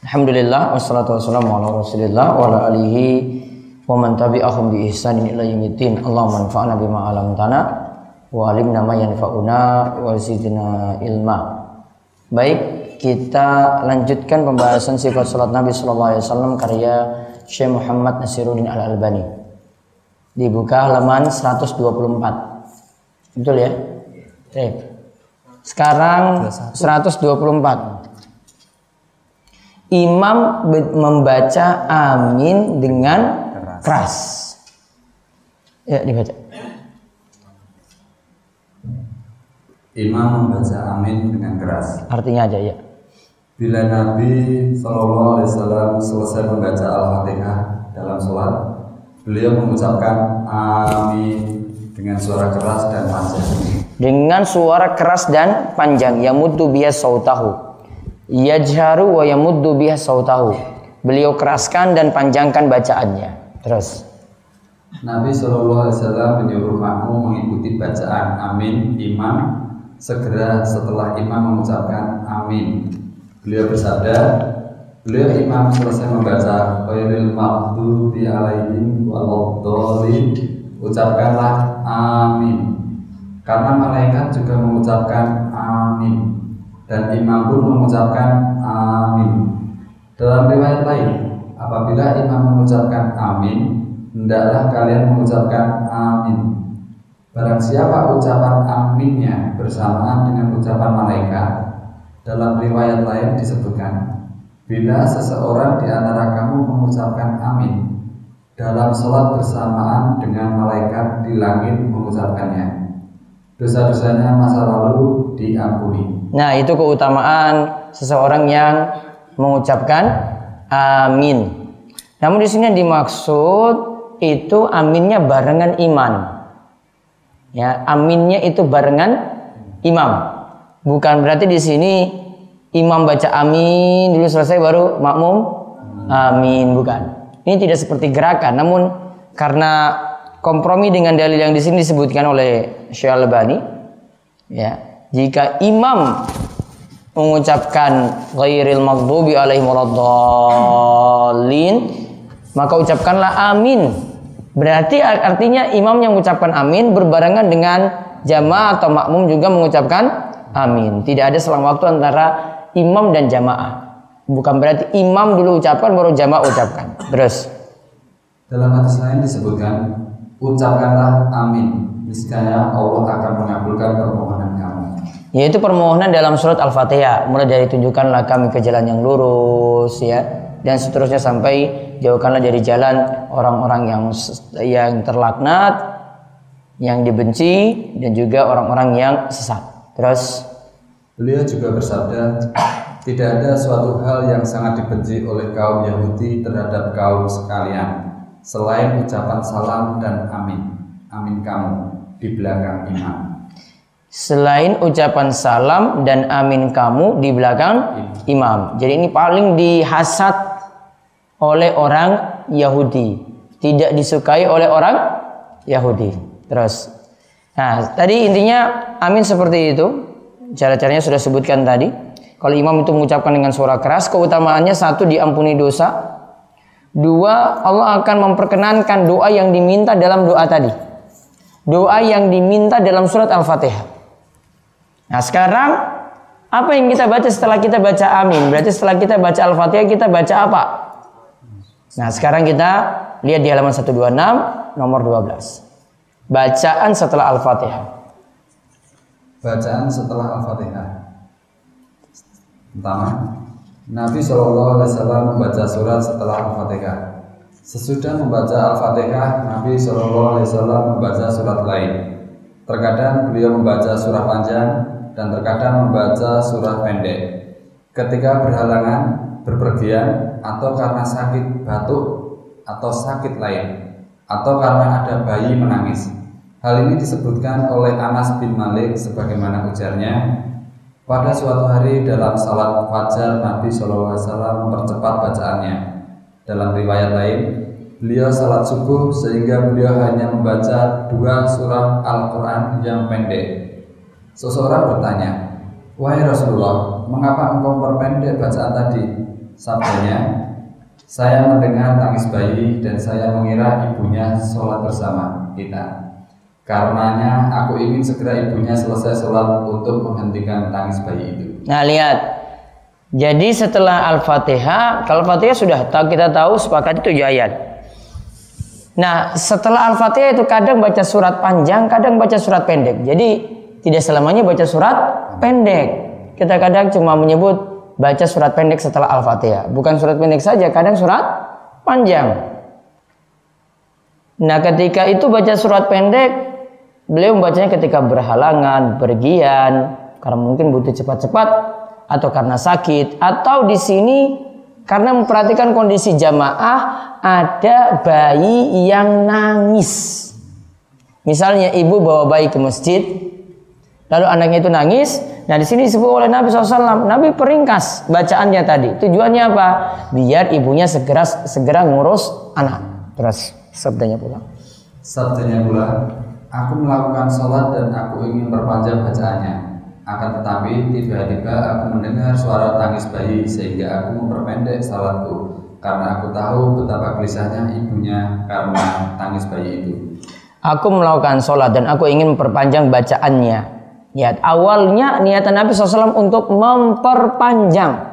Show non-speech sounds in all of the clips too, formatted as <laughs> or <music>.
Alhamdulillah wassalatu wassalamu ala Rasulillah wa ala alihi wa man tabi'ahum bi ihsanin ila yaumiddin. Allahumma anfa'na bima 'allamtana wa 'allimna ma yanfa'una wa zidna ilma. Baik, kita lanjutkan pembahasan sifat salat Nabi sallallahu alaihi wasallam karya Syekh Muhammad Nasiruddin Al Albani. Dibuka halaman 124. Betul ya? Baik. Sekarang 124. Imam membaca amin dengan keras. Ya, dibaca. Imam membaca amin dengan keras. Artinya aja ya. Bila Nabi Shallallahu Alaihi Wasallam selesai membaca Al-Fatihah dalam sholat, beliau mengucapkan amin dengan suara keras dan panjang. Dengan suara keras dan panjang, yamuddu biha sautahu. Yajharu wa yamuddu biha sautahu. Beliau keraskan dan panjangkan bacaannya. Terus. Nabi Shallallahu Alaihi Wasallam menyuruh makmum mengikuti bacaan amin imam segera setelah imam mengucapkan amin. Beliau bersabda, beliau imam selesai membaca Khairil maghdubi alaihim waladdallin ucapkanlah amin. Karena malaikat juga mengucapkan amin dan imam pun mengucapkan amin. Dalam riwayat lain, apabila imam mengucapkan amin, hendaklah kalian mengucapkan amin. Barang siapa ucapan aminnya bersamaan dengan ucapan malaikat, dalam riwayat lain disebutkan, bila seseorang di antara kamu mengucapkan amin dalam sholat bersamaan dengan malaikat di langit mengucapkannya, dosa-dosanya masa lalu diampuni. Nah, itu keutamaan seseorang yang mengucapkan amin. Namun di sini yang dimaksud itu aminnya barengan iman. Ya, aminnya itu barengan imam. Bukan berarti di sini imam baca amin dulu selesai baru makmum amin, bukan. Ini tidak seperti gerakan, namun karena kompromi dengan dalil yang di sini disebutkan oleh Syekh Al-Albani, ya, jika imam mengucapkan ghairil maghdubi alaihim waladdallin maka ucapkanlah amin. Berarti artinya imam yang mengucapkan amin berbarengan dengan jamaah atau makmum juga mengucapkan amin. Tidak ada selang waktu antara imam dan jamaah. Bukan berarti imam dulu ucapkan baru jamaah ucapkan. Terus. Dalam hadis lain disebutkan, ucapkanlah amin, niscaya Allah akan mengabulkan permohonan kamu. yaitu permohonan dalam surat Al-Fatihah. Mulai dari tunjukkanlah kami ke jalan yang lurus ya. Dan seterusnya sampai jauhkanlah dari jalan orang-orang yang yang terlaknat yang dibenci dan juga orang-orang yang sesat. Terus? Beliau juga bersabda, tidak ada suatu hal yang sangat dibenci oleh kaum Yahudi terhadap kaum sekalian, selain ucapan salam dan amin. Amin kamu di belakang imam. selain ucapan salam dan amin kamu di belakang imam. jadi ini paling dihasat oleh orang Yahudi. Tidak disukai oleh orang Yahudi. Terus. Nah tadi intinya amin seperti itu. Cara-caranya sudah sebutkan tadi. Kalau imam itu mengucapkan dengan suara keras keutamaannya satu diampuni dosa dua Allah akan memperkenankan doa yang diminta dalam doa tadi doa yang diminta dalam surat Al-Fatihah Nah sekarang apa yang kita baca setelah kita baca amin? Berarti setelah kita baca Al-Fatihah kita baca apa? Nah sekarang kita lihat di halaman 126 nomor 12. Bacaan setelah Al-Fatihah. Bacaan setelah Al-Fatihah. Pertama, Nabi Shallallahu Alaihi Wasallam membaca surat setelah Al-Fatihah. Sesudah membaca Al-Fatihah, Nabi Shallallahu Alaihi Wasallam membaca surat lain. Terkadang beliau membaca surah panjang dan terkadang membaca surah pendek. Ketika berhalangan, berpergian, atau karena sakit, batuk, atau sakit lain atau karena ada bayi menangis. Hal ini disebutkan oleh Anas bin Malik sebagaimana ujarnya pada suatu hari dalam salat fajar Nabi SAW mempercepat bacaannya. Dalam riwayat lain, beliau salat subuh sehingga beliau hanya membaca dua surah Al-Quran yang pendek. Seseorang bertanya, Wahai Rasulullah, mengapa engkau memperpendek bacaan tadi? Sabdanya, saya mendengar tangis bayi dan saya mengira ibunya sholat bersama kita. Karenanya aku ingin segera ibunya selesai sholat untuk menghentikan tangis bayi itu. Nah lihat, jadi setelah Al-Fatihah, kalau Al-Fatihah sudah tahu kita tahu sepakat itu ayat. Nah setelah Al-Fatihah itu kadang baca surat panjang, kadang baca surat pendek. Jadi tidak selamanya baca surat pendek. Kita kadang cuma menyebut baca surat pendek setelah Al-Fatihah. Bukan surat pendek saja, kadang surat panjang. Nah ketika itu baca surat pendek, Beliau membacanya ketika berhalangan, bergian, karena mungkin butuh cepat-cepat atau karena sakit atau di sini karena memperhatikan kondisi jamaah ada bayi yang nangis. Misalnya ibu bawa bayi ke masjid, lalu anaknya itu nangis. Nah di sini disebut oleh Nabi SAW, Nabi peringkas bacaannya tadi. Tujuannya apa? Biar ibunya segera segera ngurus anak. Terus sabdanya pula. Sabdanya pula, Aku melakukan sholat dan aku ingin perpanjang bacaannya. Akan tetapi tiba-tiba aku mendengar suara tangis bayi sehingga aku memperpendek sholatku karena aku tahu betapa gelisahnya ibunya karena tangis bayi itu. Aku melakukan sholat dan aku ingin memperpanjang bacaannya. Ya, awalnya niatan Nabi SAW untuk memperpanjang.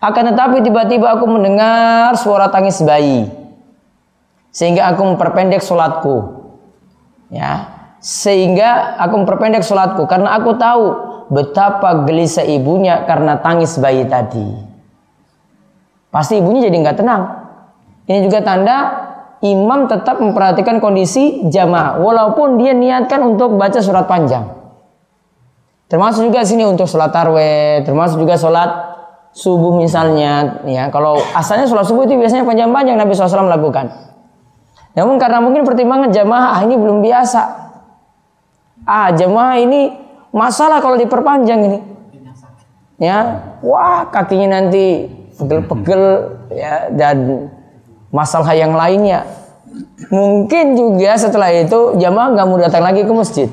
Akan tetapi tiba-tiba aku mendengar suara tangis bayi. Sehingga aku memperpendek sholatku ya. Sehingga aku memperpendek sholatku karena aku tahu betapa gelisah ibunya karena tangis bayi tadi. Pasti ibunya jadi nggak tenang. Ini juga tanda imam tetap memperhatikan kondisi jamaah walaupun dia niatkan untuk baca surat panjang. Termasuk juga sini untuk sholat tarweh termasuk juga sholat subuh misalnya ya. Kalau asalnya sholat subuh itu biasanya panjang-panjang Nabi SAW lakukan namun karena mungkin pertimbangan jamaah ah, ini belum biasa. Ah, jamaah ini masalah kalau diperpanjang ini. Ya, wah kakinya nanti pegel-pegel ya dan masalah yang lainnya. Mungkin juga setelah itu jamaah nggak mau datang lagi ke masjid.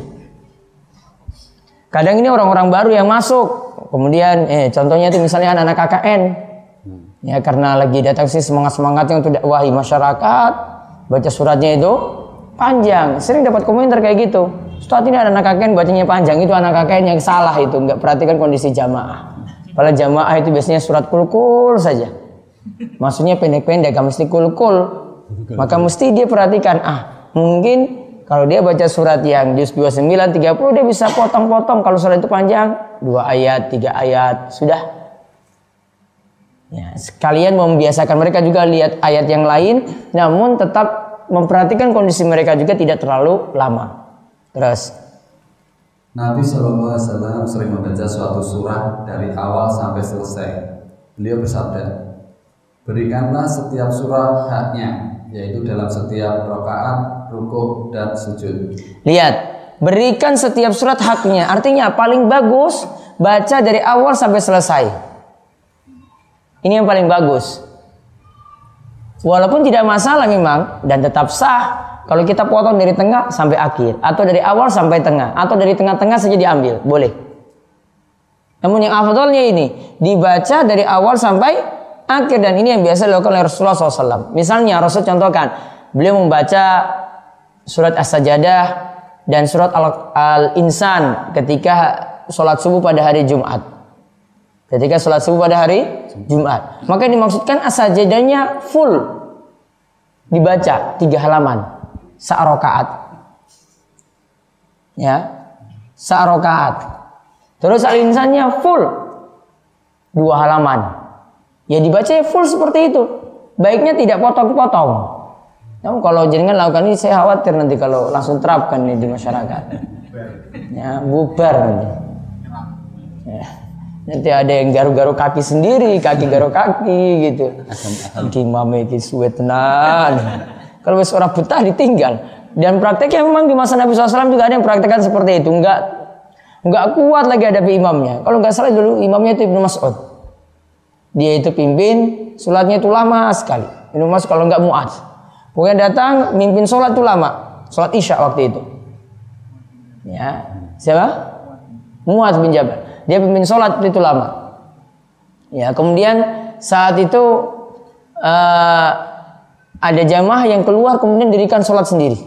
Kadang ini orang-orang baru yang masuk. Kemudian eh contohnya itu misalnya anak-anak KKN. Ya karena lagi datang sih semangat-semangatnya untuk dakwahi masyarakat, baca suratnya itu panjang. Sering dapat komentar kayak gitu. Ustaz ini ada anak kakek bacanya panjang itu anak kakek yang salah itu nggak perhatikan kondisi jamaah. Kalau jamaah itu biasanya surat kulkul saja. Maksudnya pendek-pendek, gak mesti kulkul. Maka mesti dia perhatikan ah mungkin kalau dia baca surat yang juz 29 30 dia bisa potong-potong kalau surat itu panjang dua ayat tiga ayat sudah Ya, sekalian membiasakan mereka juga lihat ayat yang lain, namun tetap memperhatikan kondisi mereka juga tidak terlalu lama. Terus Nabi Shallallahu Alaihi Wasallam sering membaca suatu surah dari awal sampai selesai. Beliau bersabda, berikanlah setiap surah haknya, yaitu dalam setiap rakaat, ruku dan sujud. Lihat, berikan setiap surat haknya. Artinya paling bagus baca dari awal sampai selesai. Ini yang paling bagus. Walaupun tidak masalah memang dan tetap sah kalau kita potong dari tengah sampai akhir atau dari awal sampai tengah atau dari tengah-tengah saja diambil, boleh. Namun yang afdolnya ini dibaca dari awal sampai akhir dan ini yang biasa dilakukan oleh Rasulullah SAW. Misalnya Rasul contohkan beliau membaca surat As-Sajadah dan surat Al-Insan ketika sholat subuh pada hari Jumat. Ketika sholat subuh pada hari Jumat. Maka dimaksudkan asajadahnya full. Dibaca tiga halaman. Sa'rokaat. Ya. Sa'rokaat. Terus al-insannya full. Dua halaman. Ya dibaca full seperti itu. Baiknya tidak potong-potong. Namun kalau jenengan lakukan ini saya khawatir nanti kalau langsung terapkan ini di masyarakat. Ya, bubar. Ya. Nanti ada yang garuk-garuk kaki sendiri, kaki garuk kaki gitu. Di mame iki suwe tenan. Kalau wis ora betah ditinggal. Dan prakteknya memang di masa Nabi SAW juga ada yang praktekkan seperti itu. Enggak enggak kuat lagi ada imamnya. Kalau enggak salah dulu imamnya itu Ibnu Mas'ud. Dia itu pimpin, sholatnya itu lama sekali. Ibnu Mas'ud kalau enggak muat. Pokoknya datang, mimpin sholat itu lama. Sholat isya waktu itu. Ya, siapa? Muaz bin Jabal. Dia pimpin sholat itu lama. Ya, kemudian saat itu uh, ada jamaah yang keluar kemudian dirikan sholat sendiri.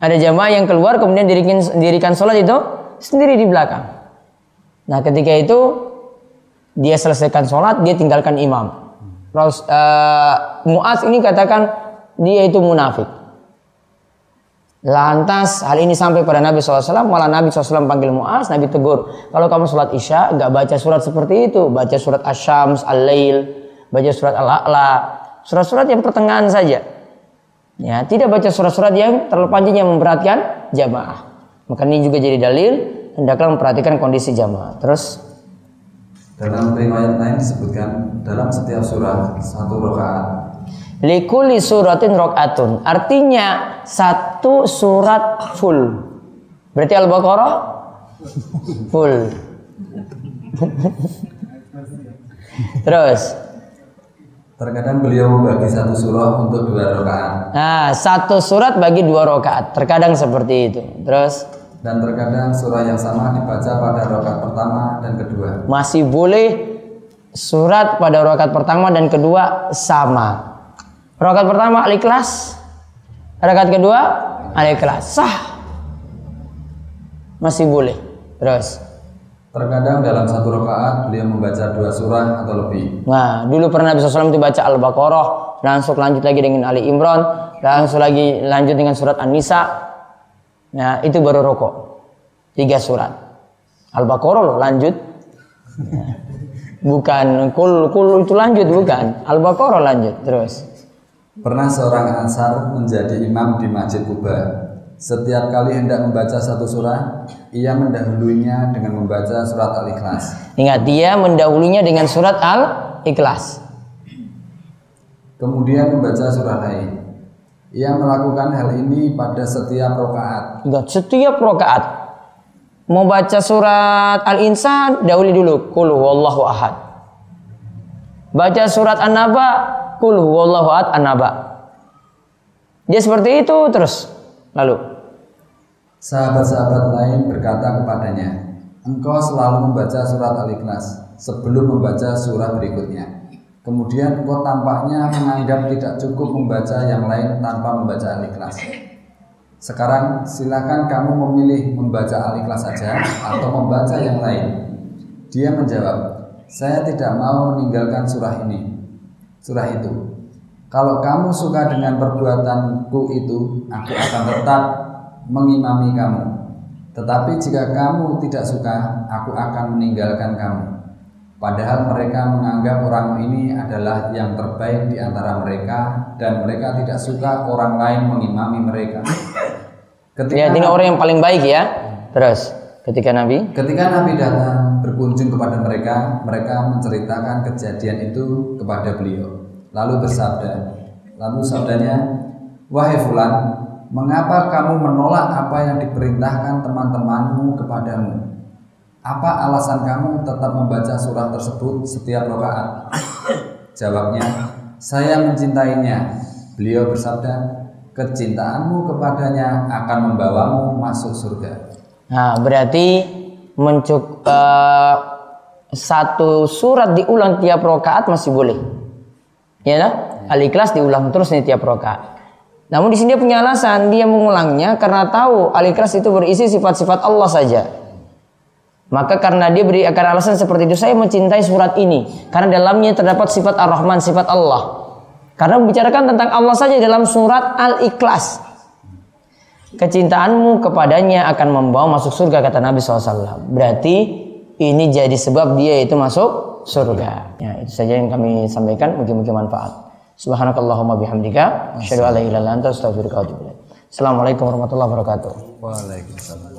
Ada jamaah yang keluar kemudian dirikan, dirikan sholat itu sendiri di belakang. Nah ketika itu dia selesaikan sholat dia tinggalkan imam. Uh, Muaz ini katakan dia itu munafik. Lantas hal ini sampai pada Nabi SAW, malah Nabi SAW panggil Mu'az, Nabi tegur, kalau kamu sholat isya, gak baca surat seperti itu, baca surat Asyams, Al-Lail, baca surat Al-A'la, surat-surat yang pertengahan saja. Ya, tidak baca surat-surat yang terlalu panjang yang memberatkan jamaah. Maka ini juga jadi dalil, hendaklah memperhatikan kondisi jamaah. Terus dalam riwayat lain disebutkan dalam setiap surah satu rakaat Likuli suratin rokatun. Artinya satu surat full. Berarti Al-Baqarah full. <laughs> Terus. Terkadang beliau membagi satu surah untuk dua rakaat. Nah, satu surat bagi dua rakaat. Terkadang seperti itu. Terus. Dan terkadang surah yang sama dibaca pada rakaat pertama dan kedua. Masih boleh surat pada rakaat pertama dan kedua sama. Rakaat pertama al-ikhlas. Rakaat kedua al-ikhlas. Sah. Masih boleh. Terus. Terkadang dalam satu rakaat beliau membaca dua surah atau lebih. Nah, dulu pernah Nabi SAW itu baca Al-Baqarah, langsung lanjut lagi dengan Ali Imran, langsung lagi lanjut dengan surat An-Nisa. Nah, itu baru rokok. Tiga surat. Al-Baqarah loh, lanjut. <laughs> Bukan kul kul itu lanjut bukan. Al-Baqarah lanjut terus. Pernah seorang Ansar menjadi imam di Masjid Kuba. Setiap kali hendak membaca satu surah, ia mendahulunya dengan membaca surat Al-Ikhlas. Ingat, dia mendahulunya dengan surat Al-Ikhlas. Kemudian membaca surah lain. Ia melakukan hal ini pada setiap rokaat. Ingat, setiap rokaat. Mau baca surat Al-Insan, dahulu dulu. Kul wallahu ahad. Baca surat An-Naba, Kul huwallahu ahad anaba. Dia seperti itu terus. Lalu sahabat-sahabat lain berkata kepadanya, "Engkau selalu membaca surat Al-Ikhlas sebelum membaca surat berikutnya." Kemudian engkau tampaknya menganggap tidak cukup membaca yang lain tanpa membaca Al-Ikhlas. Sekarang silakan kamu memilih membaca Al-Ikhlas saja atau membaca yang lain. Dia menjawab, "Saya tidak mau meninggalkan surah ini surah itu. Kalau kamu suka dengan perbuatanku itu, aku akan tetap mengimami kamu. Tetapi jika kamu tidak suka, aku akan meninggalkan kamu. Padahal mereka menganggap orang ini adalah yang terbaik di antara mereka dan mereka tidak suka orang lain mengimami mereka. Ketika ya, ini orang yang paling baik ya. Terus ketika Nabi ketika Nabi datang berkunjung kepada mereka, mereka menceritakan kejadian itu kepada beliau. Lalu bersabda lalu sabdanya wahai fulan mengapa kamu menolak apa yang diperintahkan teman-temanmu kepadamu? Apa alasan kamu tetap membaca surah tersebut setiap rakaat? Jawabnya saya mencintainya. Beliau bersabda kecintaanmu kepadanya akan membawamu masuk surga. Nah berarti mencuk uh, satu surat diulang tiap rakaat masih boleh Ya, nah? Al-Ikhlas diulang terus nih tiap rakaat. Namun di sini dia punya alasan, dia mengulangnya karena tahu Al-Ikhlas itu berisi sifat-sifat Allah saja. Maka karena dia beri akan alasan seperti itu, saya mencintai surat ini karena dalamnya terdapat sifat Ar-Rahman, sifat Allah. Karena membicarakan tentang Allah saja dalam surat Al-Ikhlas. Kecintaanmu kepadanya akan membawa masuk surga kata Nabi SAW. Berarti ini jadi sebab dia itu masuk surga. Ya, itu saja yang kami sampaikan. Mungkin-mungkin manfaat. Subhanakallahumma bihamdika. Assalamualaikum warahmatullahi wabarakatuh. Waalaikumsalam.